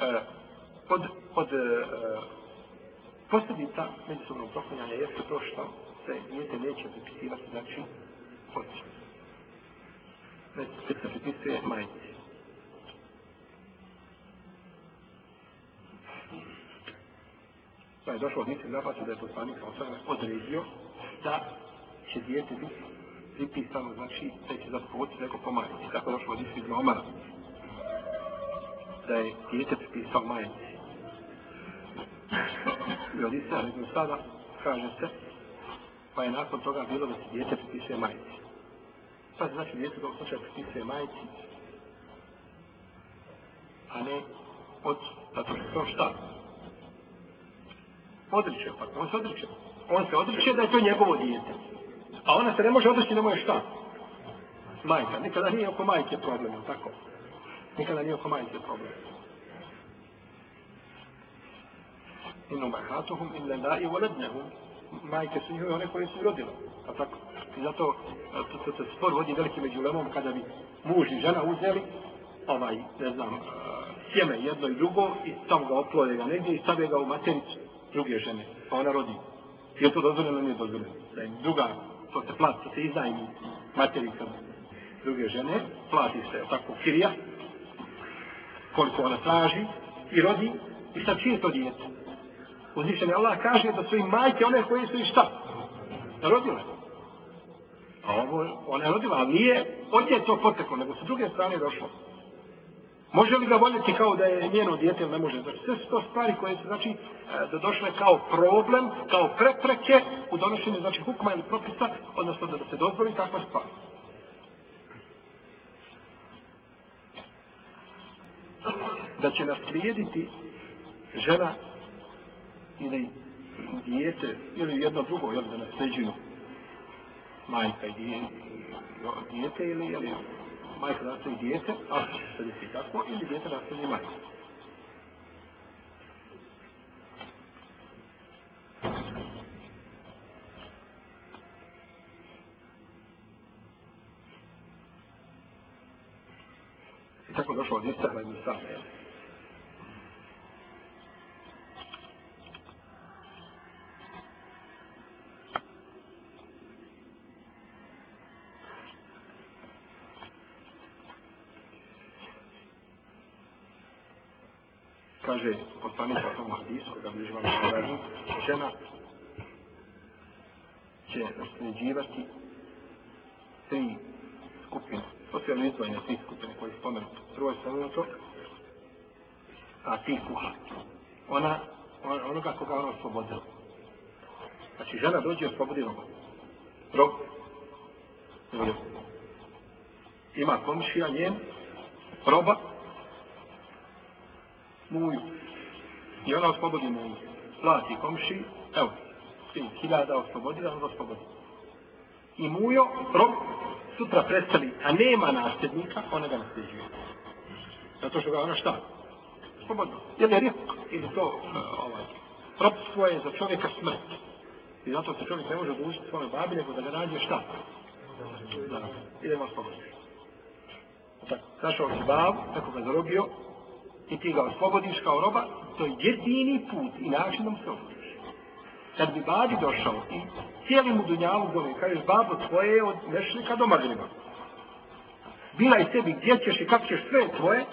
Eh, e, od, od e, eh, posljedica međusobnog proklinjanja jeste to što se dijete neće pripisivati, znači, oči. Neće se pripisuje majici. Pa je došlo od mislim napasu da je poslanik sa osvrame odredio da će dijete biti pripisano, znači, da će zapovoditi neko po majici. Tako je došlo od mislim Omara da je djete pripisao majici. I od Isa, Ibn sada, kaže se, pa je nakon toga bilo da se djete pripisuje majici. Pa znači djete u slučaju pripisuje majici, a ne od, zato što to šta? Odriče, pa on se odriče. On se odriče da je to njegovo djete. A ona se ne može odreći da mu je šta? Majka. Nikada nije oko majke problem, tako? Nikada nije oko majke problem. Inu mahatuhum illa la i volednehum. Majke su njihove one koje su rodile. A tako. I zato to, to, to spor vodi veliki među lemom kada bi muž i žena uzeli ovaj, ne znam, sjeme jedno i drugo i tamo ga oploje ga negdje i stave ga u matericu druge žene. Pa ona rodi. Je to dozvoljeno ili nije dozvoljeno? Da je druga, to se plati, to se iznajmi materica druge žene, plati se tako kirija, koliko ona traži i rodi i sa čije to djete. Uzvišen Allah kaže da su im majke one koje su i šta? Rodile. A ovo, ona je rodila, ali nije od nje to poteklo, nego sa druge strane došlo. Može li ga voljeti kao da je njeno dijete ili ne može? Znači, sve su to stvari koje su, znači, e, da došle kao problem, kao prepreke u donošenju, znači, hukma ili propisa, odnosno da se dozvoli takva stvar. Da će naslijediti žena ili dijete ili jedno drugo jel, da nasljeđuju majka i dijete ili ili majka da nasljeđu dijete ako se desi tako ili dijete da majka tako došlo od Isahla i Musama, jel? Kaže poslanik o tom hadisu, koga bliži vam kažu, žena će nasljeđivati tri skupine. To su jedno izdvojene tri skupine koje spomenu. Prvo je spomenuto, a ti kuha. Ona, on, onoga koga ona oslobodila. Znači, žena dođe i oslobodi roba. Rob. Ima komšija njen, roba, muju. I ona oslobodi muju. Plati komši, evo, svi hiljada oslobodi, da on oslobodi. I mujo, rob, sutra prestali, a nema nasljednika, ona ga nasljeđuje. Zato što ga ona šta? Slobodno. Jel je rijeku, ili to, uh, ovaj, robstvo je za čovjeka smrt. I zato se čovjek ne može odlučiti svome babi, nego da ga nađe šta? Da, idemo sloboditi. Tako, zašao si babu, tako ga zarobio, i ti ga oslobodiš kao roba, to je jedini put i način se oslobodiš. Kad bi babi došao i cijeli mu dunjalu zove, kažeš, babo, tvoje je od mešlika do magriba. Bila i sebi gdje ćeš i kako ćeš sve tvoje,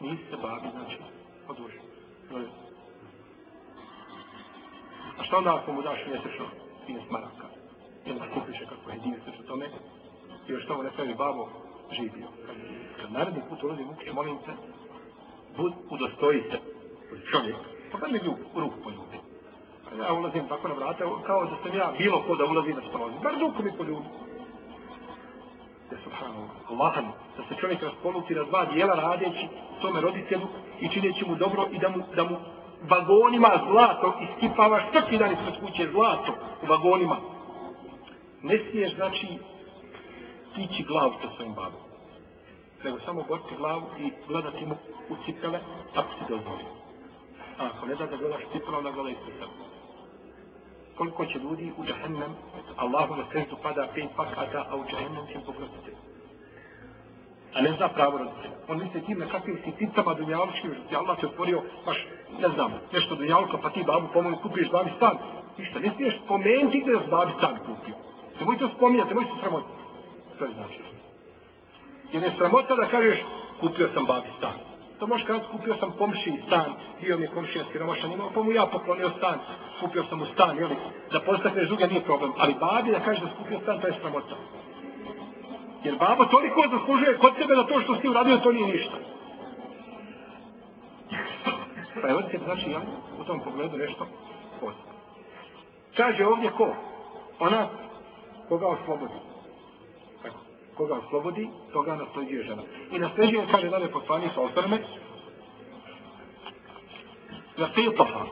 nisi se babi, znači, odužio. A šta onda ako mu daš mjesečno 13 maraka? Ili da kupiš kako je divno o tome? I još tamo ne pravi babo, živio. Kad, naredni put ulazim u kuću, molim te, bud udostoji se čovjek. Pa kad mi ljub, ruku poljubi. Pa ja ulazim tako na vrata, kao da sam ja bilo ko da ulazi na stolovi. Bar ruku mi poljubi. Ja subhanu, Allahan, da se čovjek raspoluti na dva dijela radeći tome roditelju i čineći mu dobro i da mu, da mu vagonima zlato iskipavaš svaki dan ispred kuće zlato u vagonima. Ne smiješ, znači, tići glavu sa svojim babom nego samo boriti glavu i gledati mu u cipele, tako ti dozvoli. A ako ne da da gledaš cipele, onda gledaj se sebe. Koliko će ljudi u džahennem, Allahu na sreću pada pet pakata, a u džahennem će poprostiti. a ne zna pravo roditelja. On misli tim na kakvim sitnicama dunjalučkim, što ti Allah se otvorio, baš, ne znam, nešto dunjaluka, pa ti babu pomoći, kupiš babi stan. Ništa, ne smiješ spomenuti gdje je babi stan kupio. Nemoj to spominjati, nemoj se sramoti. To je znači. Jer je sramota da kažeš, kupio sam babi stan. To možeš kada kupio sam komši stan, bio mi je komšija siromašan, imao, pa mu ja poklonio stan, kupio sam mu stan, jeli, da postakneš druge nije problem. Ali babi da kažeš da skupio stan, to je sramota. Jer babo toliko zaslužuje kod sebe da to što si uradio, to nije ništa. Pa evo se znači, ja, u tom pogledu nešto posto. Kaže ovdje ko? Ona koga oslobodi. Koga oslobodi, toga nasleđuje žena. I nasleđuje, kaže dalje poslanik sa osrme, na filtofa.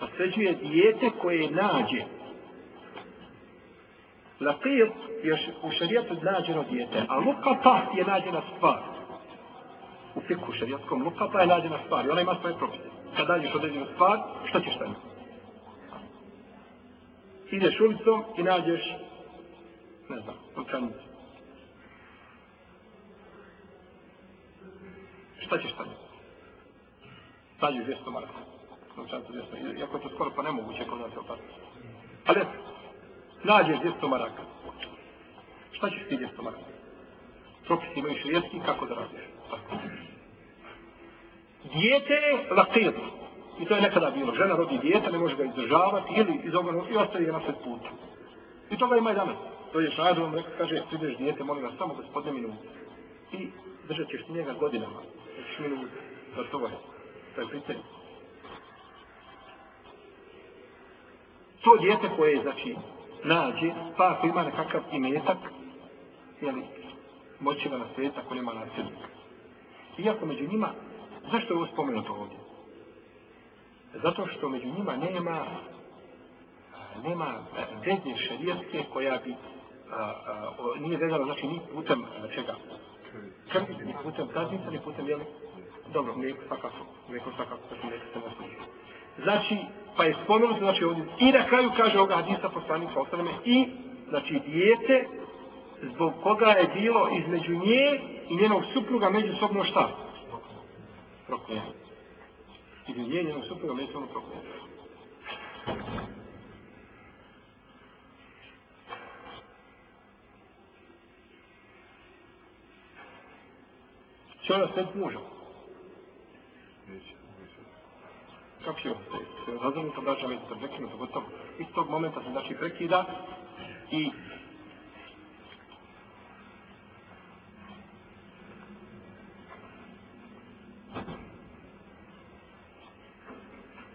Nasleđuje dijete koje nađe Laqir je u šarijetu nađeno dijete, a lukata je nađena stvar. U fiku šarijetskom lukata je nađena stvar i ona ima svoje propise. Kad nađeš određenu stvar, što ćeš tamo? Ideš ulicom i nađeš, ne znam, novčanicu. Šta ćeš tamo? Nađeš 200 maraka. Novčanca 200. Iako je to skoro pa nemoguće kod nas je opasno. Ali nađeš 200 maraka. Šta ćeš ti 200 maraka? Propisi imaju šrijetski, kako da radiš? Tako. Dijete je lakir. I to je nekada bilo. Žena rodi dijete, ne može ga izdržavati ili iz ovoga i ostaje ga na sred putu. I toga ima i danas. To je šađo, on rekao, kaže, prideš dijete, molim vas, samo gospodine minute. I držat ćeš njega godinama. Znači Nećeš minute. To je. To je pitanje. To djete koje je, znači, nađe, pa ako ima nekakav imetak, jeli, moći ga naslijediti ako nema nasljednika. Iako među njima, zašto je ovo spomenuto ovdje? Zato što među njima nema nema veze šarijetske koja bi a, a, o, nije vezana znači ni putem čega? Krvi, ni putem zadnica, ni putem, jeli? Dobro, mlijeko svakako, Mlijeko svakako, znači neko se naslijediti. Znači, pa je spomenuto, znači ovdje, i na kraju kaže ovoga hadisa poslanika osaleme, i, znači, dijete, zbog koga je bilo između nje i njenog supruga međusobno šta? Proklijeno. Između nje i njenog supruga međusobno proklijeno. Će ona svog muža? Kako će ostaje? Se razumno to braća već se prekinuto, gotovo. Iz tog momenta se znači prekida i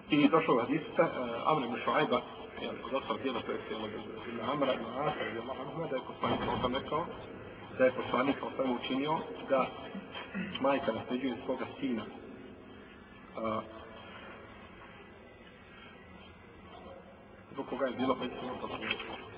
I došao u hadisa, uh, e, Amr ibn Šuajba, jel, kod osvar dijela, to je sjelo Amra ibn Asa, da je poslanik on sam rekao, da je poslanik sam učinio da majka nasljeđuje svoga sina. A, zbog koga je bilo 500 poslanika.